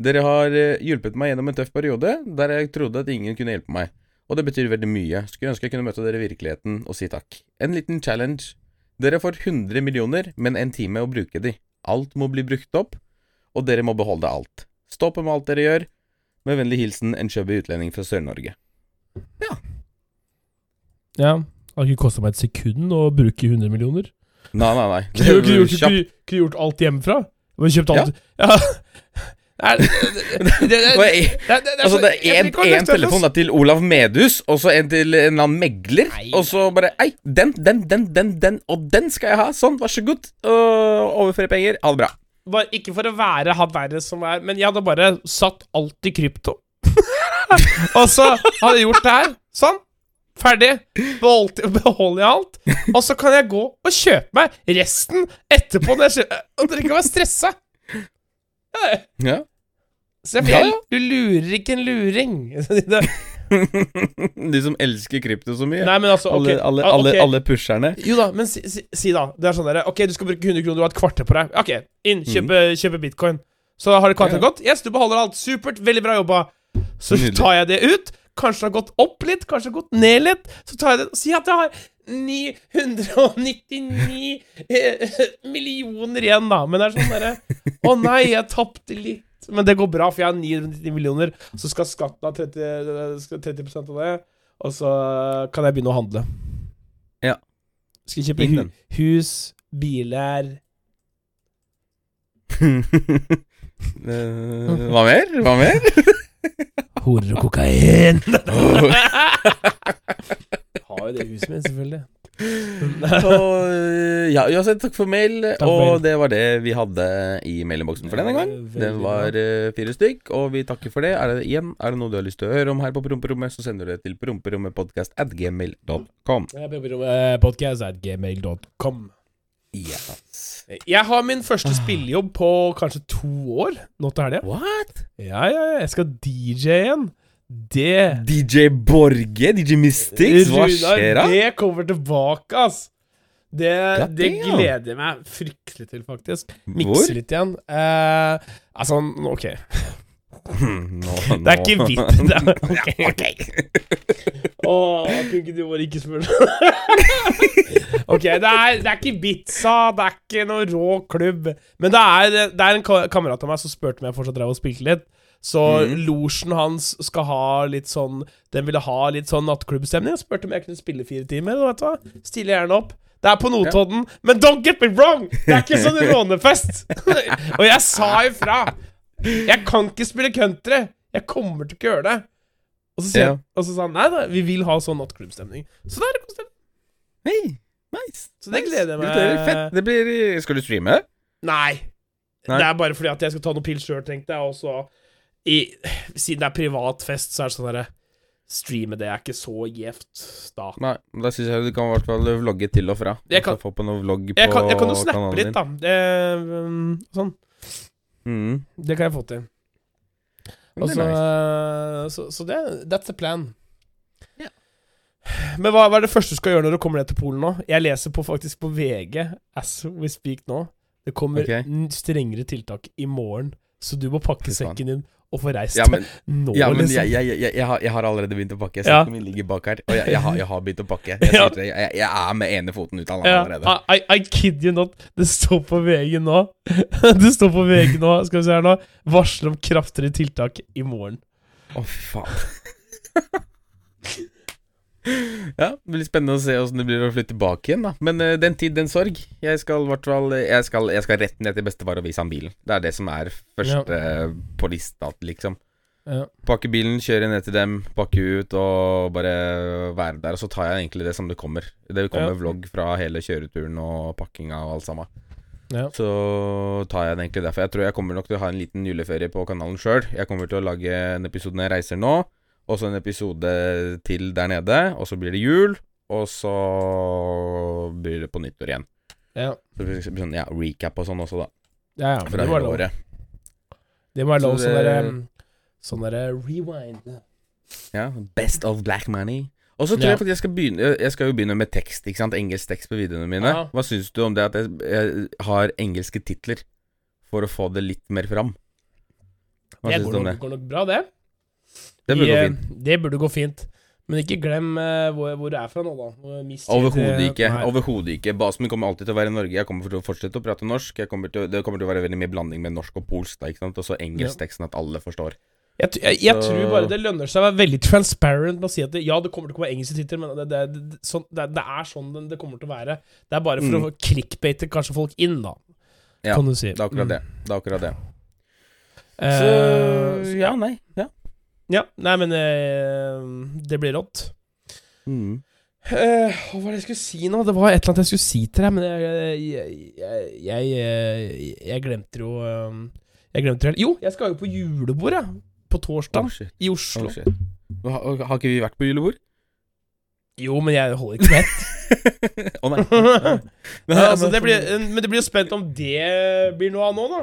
Dere har eh, hjulpet meg gjennom en tøff periode der jeg trodde at ingen kunne hjelpe meg. Og det betyr veldig mye. Skulle ønske jeg kunne møte dere i virkeligheten og si takk. En liten challenge. Dere får 100 millioner, men en time å bruke de. Alt må bli brukt opp, og dere må beholde alt. Stopp med alt dere gjør. Med vennlig hilsen en chubby utlending fra Sør-Norge. Ja. ja. Det har ikke kosta meg et sekund å bruke 100 millioner. Nei, nei, nei. Kunne ikke gjort, kunne, kunne gjort alt hjemmefra? Men kjøpt alt Ja. Nei, det, det, det, det, det, det, Altså, det er en løftet, telefon da, til Olav Medhus, og så en til en annen megler, Nei. og så bare Ei, den, den, den, den, den, og den skal jeg ha. Sånn, vær så god. Overføre penger. Ha det bra. Bare, ikke for å være han verre som er, men jeg hadde bare satt alt i krypto. og så hadde jeg gjort det her. Sånn. Ferdig. Beholdt, beholder jeg alt. Og så kan jeg gå og kjøpe meg resten etterpå. Når jeg, kjø- og dere kan være stressa. Ja, Ja. Se, Ja, ja. Du lurer ikke en luring. De som elsker krypto så mye. Nei, men altså, ok. alle, alle, Ah, alle, okay. alle pusherne. Jo da, men si, si, si da. Det er sånn der, Ok, du skal bruke 100 kroner, du har et kvarter på deg. Ok, inn, kjøpe, kjøpe bitcoin. Så har det kvarteret gått. Yes, du beholder alt. Supert. Veldig bra jobba. Så tar jeg det ut. Kanskje det har gått opp litt, kanskje det har gått ned litt. Så tar jeg det Si at jeg har 999 eh, millioner igjen, da. Men det er sånn derre Å nei, jeg tapte litt. Men det går bra, for jeg har 999 millioner. Så skal skatten ha 30, skal 30% av det. Og så kan jeg begynne å handle. Ja. Skal kjøpe Inn hu hus, biler Eh, Hva mer? Hva mer? Horer og kokain. Har jo det huset mitt, selvfølgelig. Og, ja, uansett, takk for mail. for og det var det vi hadde i mailinnboksen for denne gang. Det var uh, fire stykk, og vi takker for det. Er det igjen Er det noe du har lyst til å høre om her på Promperommet, så sender du det til promperommetpodkast at gmail.com. Podcast at gmail.com. Yes. Jeg har min første spillejobb på kanskje to år nå til helga. What? Ja, ja, ja. Jeg skal DJ igjen. Det DJ Borge? DJ Mystics? Hva skjer da? Det kommer tilbake, ass. Det, det damn. gleder jeg meg fryktelig til, faktisk. Mikse litt igjen. Eh, altså, ok. Nå, Det er ikke er, ok. Åh, kunne ikke du bare ikke spørre? ok, det er, det er ikke Ibiza, det er ikke noe rå klubb. Men det er, det er en kamerat av meg som spurte om jeg fortsatt drev og spilte litt. Så mm. losjen hans skal ha litt sånn Den ville ha litt sånn nattklubbstemning. Og spurte om jeg kunne spille fire timer. Vet du hva? Stille gjerne opp. Det er på Notodden, men don't get me wrong! Det er ikke sånn rånefest! og jeg sa ifra. Jeg kan ikke spille country. Jeg kommer til ikke gjøre det. Og så, sier Ja. og så sa han nei da, vi vil ha sånn nattklubbstemning. Så da er det konstant. Hey, nice. Så det Nice. gleder jeg meg. Gratulerer. Fett. Det blir Skal du streame? Nei. Nei. Det er bare fordi at jeg skal ta noen pils sjøl, tenkte jeg. Og så Siden det er privat fest, så er det sånn derre Streame det er ikke så gjevt da. Nei, da syns jeg du kan i hvert fall vlogge til og fra. Jeg kan- få på noe vlogg på Jeg kan, jeg kan jo snappe litt, da. Det, um, sånn. Mm. Det kan jeg få til. Det Og er så, nice. så, så det That's the plan. Yeah. Men hva, hva er det første du skal gjøre når du kommer ned til Polen nå? Jeg leser på, faktisk på VG as we speak nå. Det kommer okay. strengere tiltak i morgen, så du må pakke sekken din å få reist Ja, men, nå, ja, men liksom. jeg, jeg, jeg, jeg, har, jeg har allerede begynt å pakke. Ja. Sekken min ligger bak her. Og jeg, jeg, har, jeg har begynt å pakke. Jeg, Ja. jeg, jeg er med ene foten ut av landet Ja, allerede. I, I, kid you not. Det står på VG nå. Det står på VG nå, skal vi se her nå. Varsler om kraftigere tiltak i morgen. Å, fy faen. ja, det blir spennende å se åssen det blir å flytte tilbake igjen, da. Men uh, den tid, den sorg. Jeg skal fall jeg skal, jeg skal rett ned til bestefar og vise ham bilen. Det er det som er første på lista, liksom. Ja. Pakke bilen, kjøre ned til dem, pakke ut og bare være der. Og så tar jeg egentlig det som det kommer. Det kommer Ja. vlogg fra hele kjøreturen og pakkinga og alt sammen. Ja. Så tar jeg det egentlig derfor. Jeg tror jeg kommer nok til å ha en liten juleferie på kanalen sjøl. Jeg kommer til å lage en episode når jeg reiser nå, og så en episode til der nede. Og så blir det jul, og så blir det på nyttår igjen. Ja, Så det blir sånn, ja, recap og sånn også, da. ja, ja Fra det må være lov. året. Det må være lov Så sånn derre Sånn derre rewind. Ja, Best of black money. Og så tror Ja. jeg faktisk jeg skal begynne Jeg- skal jo begynne med tekst, ikke sant? Engelsk tekst på videoene mine. Ja. Hva syns du om det at jeg, jeg har engelske titler for å få det litt mer fram? Hva Det går nok, det? går nok bra, det. Det burde gå fint. Det burde gå fint. Men ikke glem eh, hvor, hvor du er fra nå, da. Overhodet ikke. Overhodet ikke. Basen min kommer alltid til å være i Norge. Jeg kommer til å fortsette å prate norsk. Jeg kommer til, det kommer til å være veldig mye blanding med norsk og polsk. da, ikke sant? Og så engelsk tekst, sånn at alle forstår. Jeg, jeg, jeg tror bare det lønner seg å være veldig transparent med å si at det, ja, det kommer til å komme engelske titler, men det, det, sånn, det, er sånn det, kommer til å være. Det er bare for Mm. å clickbate kanskje folk inn, da. Ja, kan du si. Det er akkurat Mm. det. Det er akkurat det. Eh, Så ja, nei. Ja. Ja. Nei, men eh, det blir rått. Mm. Uh, hva var det jeg skulle si nå? Det var et eller annet jeg skulle si til deg, men jeg Jeg, jeg, jeg, jeg, jeg glemte jo eh, Jeg glemte helt. Jo, jeg skal jo på julebord, jeg. På torsdag. Oh. I Oslo. Oh. Har, har ikke vi vært på julebord? Jo, men jeg holder ikke med. Å nei. Men, altså, det blir, men det blir jo spent om det blir noe av nå, da.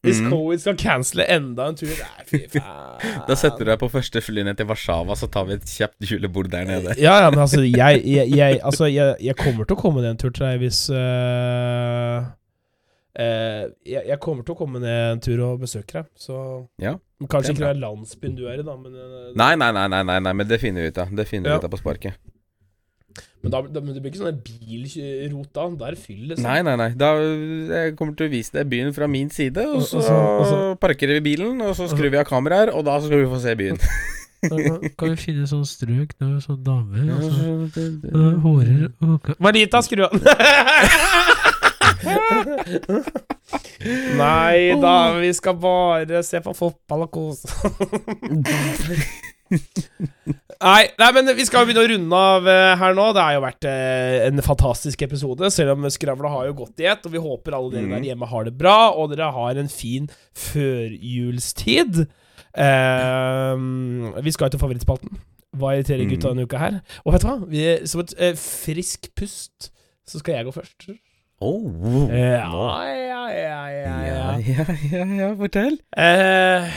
Hvis mm. Covid skal cancele enda en tur Nei, fy faen. Da setter du deg på første fly ned til Warszawa, så tar vi et kjapt julebord der nede. Ja, ja, men altså, jeg, jeg, jeg, altså jeg, kommer til å komme ned en tur til deg hvis uh, uh, jeg, kommer til å komme ned en tur og besøke deg, så Ja, Kanskje ikke det er landsbyen du er i, da, men, uh, Nei, nei, nei, nei, nei, men det finner vi ut av. Det finner vi ut av på sparket. Men, da, da, men det blir ikke sånn der bilrot da. Da er det fyll, liksom. Nei, nei, nei. Da, jeg kommer til å vise deg byen fra min side, og så, og så- og så- parkerer vi bilen, og så skrur vi av kameraer, og da skal vi få se byen. Kan vi finne sånn strøk der sånn damer Ja, altså, så Hårer og ka- Marita, skru av. Nei da, vi skal bare se på fotball og kose Nei, nei, men vi skal begynne å runde av eh, her nå. Det har jo vært eh, en fantastisk episode, selv om skravla har jo gått i ett. Og vi håper alle dere der hjemme har det bra, og dere har en fin førjulstid. Uh, vi skal til favorittspalten. Hva irriterer Mhm. gutta denne uka her? Og vet du hva? Vi, som et uh, frisk pust, så skal jeg gå først. Oh. Ja, Nå. ja, ja, ja, Ja, ja. ja, ja, ja, fortell. Eh,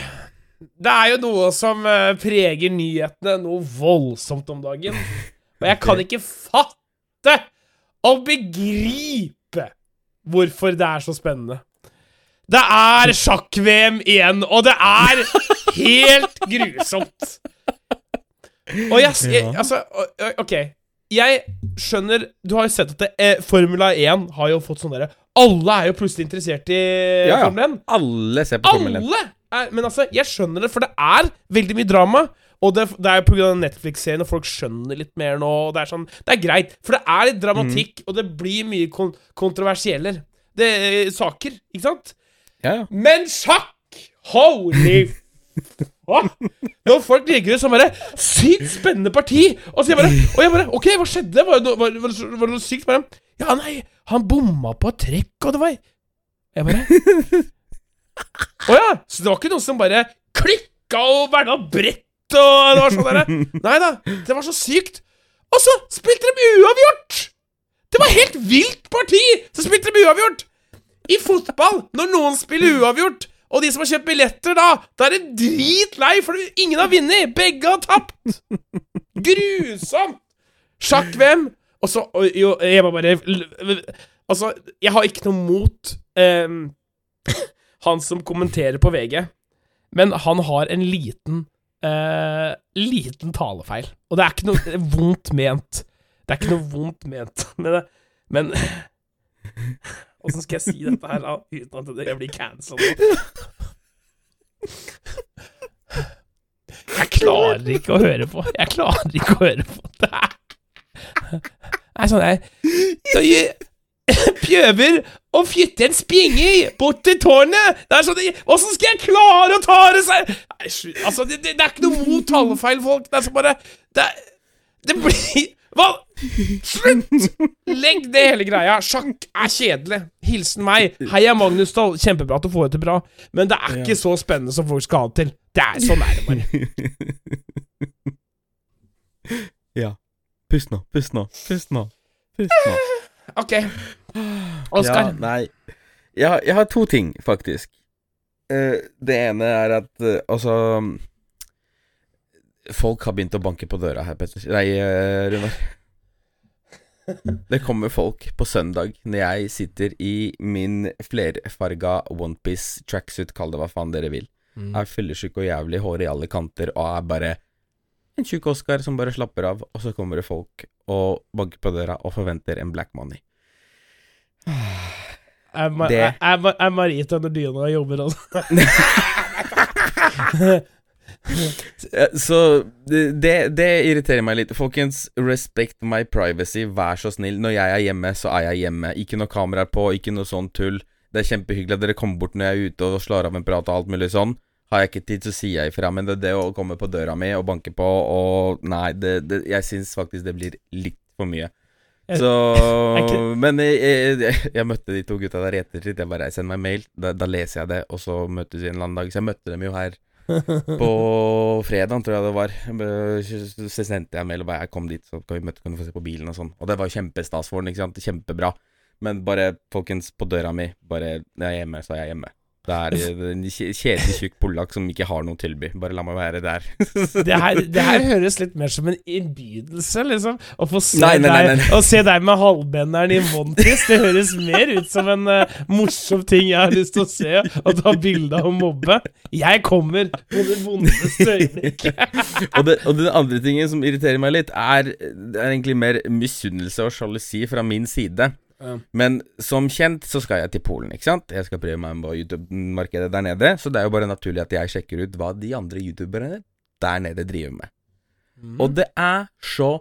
det er jo noe som eh, preger nyhetene noe voldsomt om dagen. Og jeg kan ikke fatte og begripe hvorfor det er så spennende. Det er sjakk-VM igjen, og det er helt grusomt. Og jeg, jeg Altså, OK. Jeg skjønner Du har jo sett at det, eh, Formula 1 har jo fått sånn derre Alle er jo plutselig interessert i Ja, ja. Formel 1. Alle ser på Formel 1. Alle! Er, men altså, jeg skjønner det, for det er veldig mye drama. Og det, det er pga. Netflix-serien, og folk skjønner litt mer nå. Og det er sånn Det er greit, for det er litt dramatikk, og det blir mye kon kontroversielle Det er saker, ikke sant? Ja, ja. Men sjakk! Holy Hva? Når folk legger ut sånn bare Sykt spennende parti! Og så jeg bare Og jeg bare OK, hva skjedde? Var det var, var, var det noe sykt? Bare Ja, nei, han bomma på et trekk, og det var Jeg bare Å ja! Så det var ikke noen som bare klikka og verna brett og det var sånn Nei da, det var så sykt. Og så spilte de uavgjort! Det var helt vilt parti! Så spilte de uavgjort! I fotball, når noen spiller uavgjort, og de som har kjøpt billetter, da, da er det dritlei, for ingen har vunnet. Begge har tapt. Grusomt! Sjakk-VM. Og så jo, Jeg må bare Altså, jeg har ikke noe mot ehm, han som kommenterer på VG. men han har en liten eh, Liten talefeil. Og det er ikke noe vondt ment. Det er ikke noe vondt ment med det, men Åssen skal jeg si dette her da, uten at det blir cancelled? Jeg klarer ikke å høre på. Jeg klarer ikke å høre på. Det er, det er sånn jeg prøver å flytte en spinge bort til tårnet! Det er sånn Åssen skal jeg klare å ta det seg Nei. Altså, det, det, det er ikke noe mot talefeil, folk. Det er så bare Det, det blir Hva? Slutt! Legg det hele greia. Sjakk er kjedelig. Hilsen meg. Heia Magnus Dahl. Kjempebra at du får det til bra, men det er ikke så spennende som folk skal ha det til. Det er Sånn er det bare. ja. Pust nå, pust nå, pust nå. Pust nå. Ok. Oskar. Ja, nei. Jeg, har- jeg har to ting, faktisk. Eh, det ene er at eh, altså Folk har begynt å banke på døra her, Petter. Nei, eh, Runar. Det kommer folk på søndag når jeg sitter i min flerfarga onepiece tracksuit, kall det hva faen dere vil. Er fyllesyk og jævlig, hår i alle kanter, og er bare en tjukk Oscar som bare slapper av, og så kommer det folk og banker på døra og forventer en black money. Er, Ma Det- er, er, er Marita under dyna og jobber, altså? Så det, det, det irriterer meg litt. Folkens, respect my privacy, vær så snill. Når jeg er hjemme, så er jeg hjemme. Ikke noe kameraer på, ikke noe sånn tull. Det er kjempehyggelig at dere kommer bort når jeg er ute og slår av en prat og alt mulig sånn. Har jeg ikke tid, så sier jeg ifra. Men det, det å komme på døra mi og banke på og Nei, det, det, jeg syns faktisk det blir litt for mye. Så Men jeg, jeg, jeg, møtte de to gutta der i ettertid. Jeg bare sender meg mail, da, da leser jeg det, og så møtes vi en eller annen dag. Så jeg møtte dem jo her på fredag, tror jeg det var. Så så sendte jeg mail og bare jeg kom dit, så kan vi møte, kan du få se på bilen og sånn. Og det var kjempestas for den, ikke sant. Kjempebra. Men bare, folkens, på døra mi, bare når jeg er hjemme, så er jeg hjemme. Det er en kje- kjedelig tjukk polakk som ikke har noe å tilby. Bare la meg være der. Det her, det her høres litt mer som en innbydelse, liksom. Å få se, Nei, nei, nei, deg. Å se deg med halvbenderen i Montis, det høres mer ut som en uh, morsom ting jeg har lyst til å se og ta bilde av og mobbe. Jeg kommer på det vondeste øyeblikket. og, det, og den andre tingen som irriterer meg litt, er, er egentlig mer misunnelse og sjalusi fra min side. Ja. Men som kjent så skal jeg til Polen, ikke sant? Jeg skal prøve meg på YouTube-markedet der nede. Så det er jo bare naturlig at jeg sjekker ut hva de andre youtuberne der nede driver med. Og det er så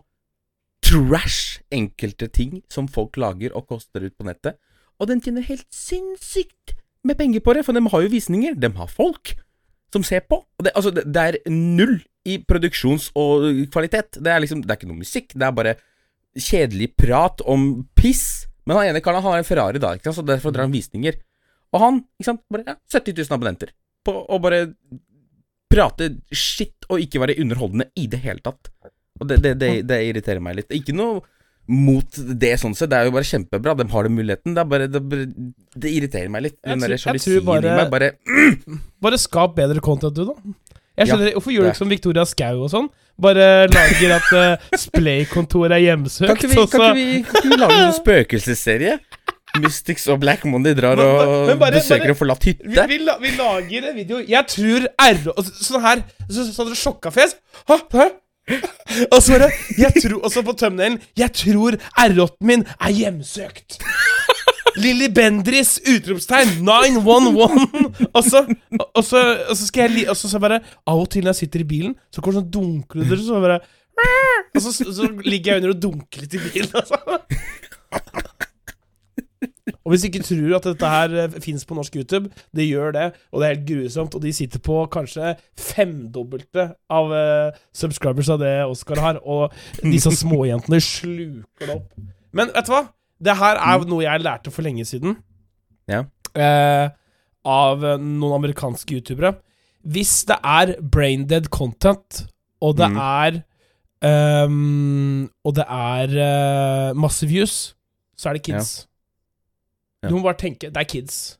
trash enkelte ting som folk lager og koster ut på nettet. Og den tjener helt sinnssykt med penger på det, for de har jo visninger. De har folk som ser på. Det, altså, det, det er null i produksjons- og kvalitet. Det er liksom Det er ikke noe musikk, det er bare kjedelig prat om piss. Men han ene karen han har en Ferrari da, ikke sant? så derfor drar han visninger. Og han, ikke sant, bare ja, 70 000 abonnenter. På å bare prate shit og ikke være underholdende i det hele tatt. Og det, det, det, det irriterer meg litt. Ikke noe mot det sånn sett, det er jo bare kjempebra. De har den muligheten. Det, bare, det, det irriterer meg litt. Den tror sjalusien bare- i meg bare Bare skap bedre content, du, da. Jeg Ja, skjønner, Hvorfor gjør du ikke som Victoria Skau og sånn? Bare lager at uh, Splay-kontoret er hjemsøkt, Kan ikke vi, også. kan ikke vi, vi lage en spøkelsesserie? Mystics og Black Monday drar Men- og men bare- besøker bare- en forlatt hytte. vi, la, vi lager en video Jeg tror R så- Sånn her så, Sånn dere sjokka fjes Hæ? Hæ? Og så bare Jeg tror Og så på tømmelen Jeg tror R8-en min er hjemsøkt Lilly Bendris Utropstegn 911 Og så Og så, og så skal jeg Og så, så bare Av og til når jeg sitter i bilen Så kommer sånn dunkelyder Så bare Og så, så ligger jeg under og dunker litt i bilen altså. Og hvis du ikke tror at dette her fins finnes på norsk YouTube, det gjør det, og det er helt grusomt, og de sitter på kanskje femdobbelte av uh, subscribers av det Oscar har, og disse småjentene sluker det opp. Men vet du hva? Det her er noe jeg lærte for lenge siden. Ja. Eh, av noen amerikanske youtubere. Hvis det er braindead content, og det Mm. er um, Og det er uh, masse views, så er det kids. Ja. Du må bare tenke Det er kids.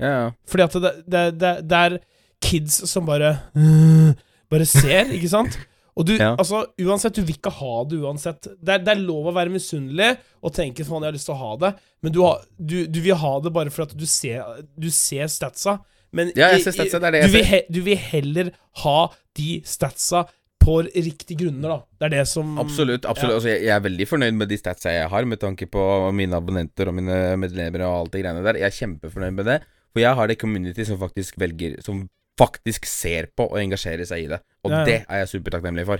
Ja, ja. Fordi at det, det, det, det er kids som bare Bare ser, ikke sant? Og du, Ja. altså, uansett, du vil ikke ha det uansett. Det er, det er lov å være misunnelig og tenke faen, jeg har lyst til å ha det, men du, har, du, du vil ha det bare for at du ser, du ser statsa. Men Ja, jeg ser statsa, det er det du, jeg vil ser. he, du vil heller ha de statsa på riktige grunner, da. Det er det som Absolutt. absolutt Ja. altså, jeg, jeg er veldig fornøyd med de statsa jeg har, med tanke på mine abonnenter og mine medlemmer og alt det greiene der. Jeg er kjempefornøyd med det. For jeg har det community som faktisk velger Som faktisk ser på og engasjerer seg i det. Og Ja, ja. det er jeg supertakknemlig for.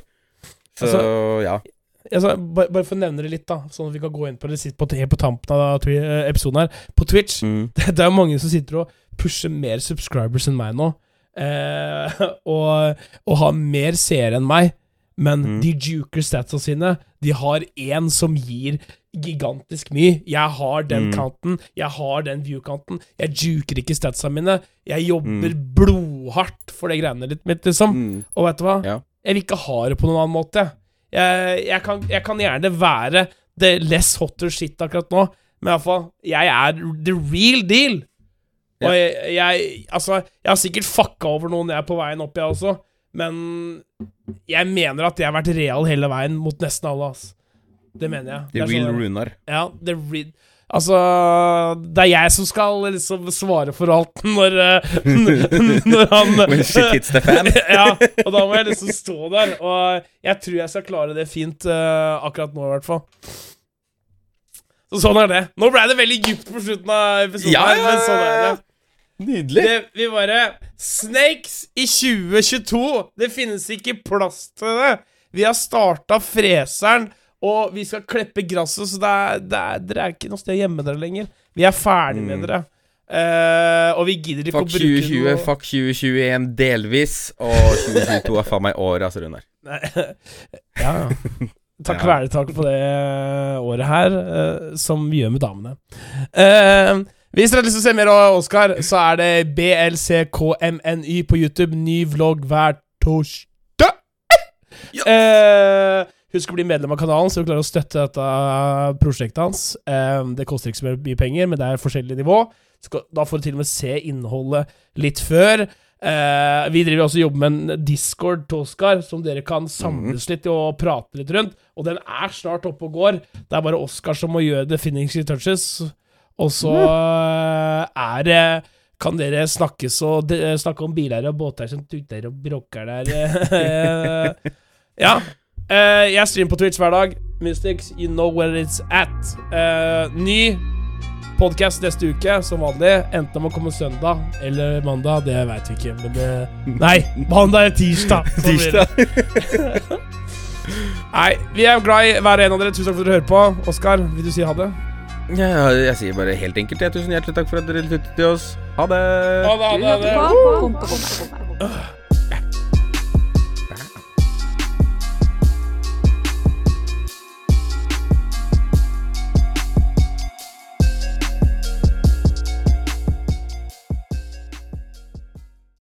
Så Altså- ja. Altså, bare, bare for å nevne det litt, da sånn at vi kan gå inn på det sitt på, på tampen av twi- eh, episoden her. På Twitch Mm. det, det er mange som sitter og pusher mer subscribers enn meg nå. Eh, og, og har mer seere enn meg. Men Mm. de juker statsa sine. De har én som gir gigantisk mye. Jeg har den Mm. kanten. Jeg har den view-kanten. Jeg juker ikke statsa mine. Jeg jobber Mm. blodhardt for det greiene litt mitt, liksom. Mm. Og vet du hva? Ja. Jeg vil ikke ha det på noen annen måte. Jeg, jeg, kan, jeg kan gjerne være the less hotter shit akkurat nå, men iallfall, jeg er the real deal. Og jeg, jeg Altså, jeg har sikkert fucka over noen jeg er på veien opp, jeg også, men jeg mener at jeg har vært real hele veien mot nesten alle, ass. Det mener jeg. The real sånn- Runar. ja, the real Altså, det er jeg som skal liksom svare for alt når eh, Når han When shit hits the fan. ja, og da må jeg liksom stå der. Og jeg tror jeg skal klare det fint uh, akkurat nå, i hvert fall. Så sånn er det. Nå ble det veldig dypt på slutten av episoden, Ja, her, ja, men sånn er det. Nydelig. det. Vi bare Snakes i 2022! Det finnes ikke plass til det. Vi har starta freseren, og vi skal kleppe gresset, så det er, det er, dere er ikke noe sted å gjemme dere lenger. Vi er ferdig med Mm. dere. Uh, og vi gidder ikke Fuck å bruke 2020, noe fuck 2021 delvis, og 2022 er faen meg året, altså, Runar. Ja, ja. Ta takk for på det året her, uh, som vi gjør med damene. Uh, hvis dere har lyst til å se mer av Oskar, så er det BLCKMNY på YouTube. Ny vlogg hver torsdag. Eh, husk å bli medlem av kanalen, så du klarer å støtte dette prosjektet hans. Eh, det koster ikke så mye penger, men det er forskjellig nivå. Da får du til og med se innholdet litt før. Eh, vi driver også og jobber med en Discord til Oscar, som dere kan samles litt i og prate litt rundt. Og den er snart oppe og går. Det er bare Oscar som må gjøre the finishing touches. Og så eh, er det kan dere snakke, så, de, snakke om biler og båter som tuter og bråker der. eh. ja. Eh, jeg streamer på Twitch hver dag. Mystics, you know where it's at. Uh, ny podkast neste uke, som vanlig. Enten om å komme søndag eller mandag, det veit vi ikke. Men det Nei, mandag eller tirsdag. tirsdag. Nei, vi er glad i hver en av dere. Tusen takk for at dere hører på. Oskar, vil du si ha det? Ja, jeg sier bare helt enkelt ja, tusen hjertelig takk for at dere lyttet til oss. Ha det. Ha det, ha det, ha det.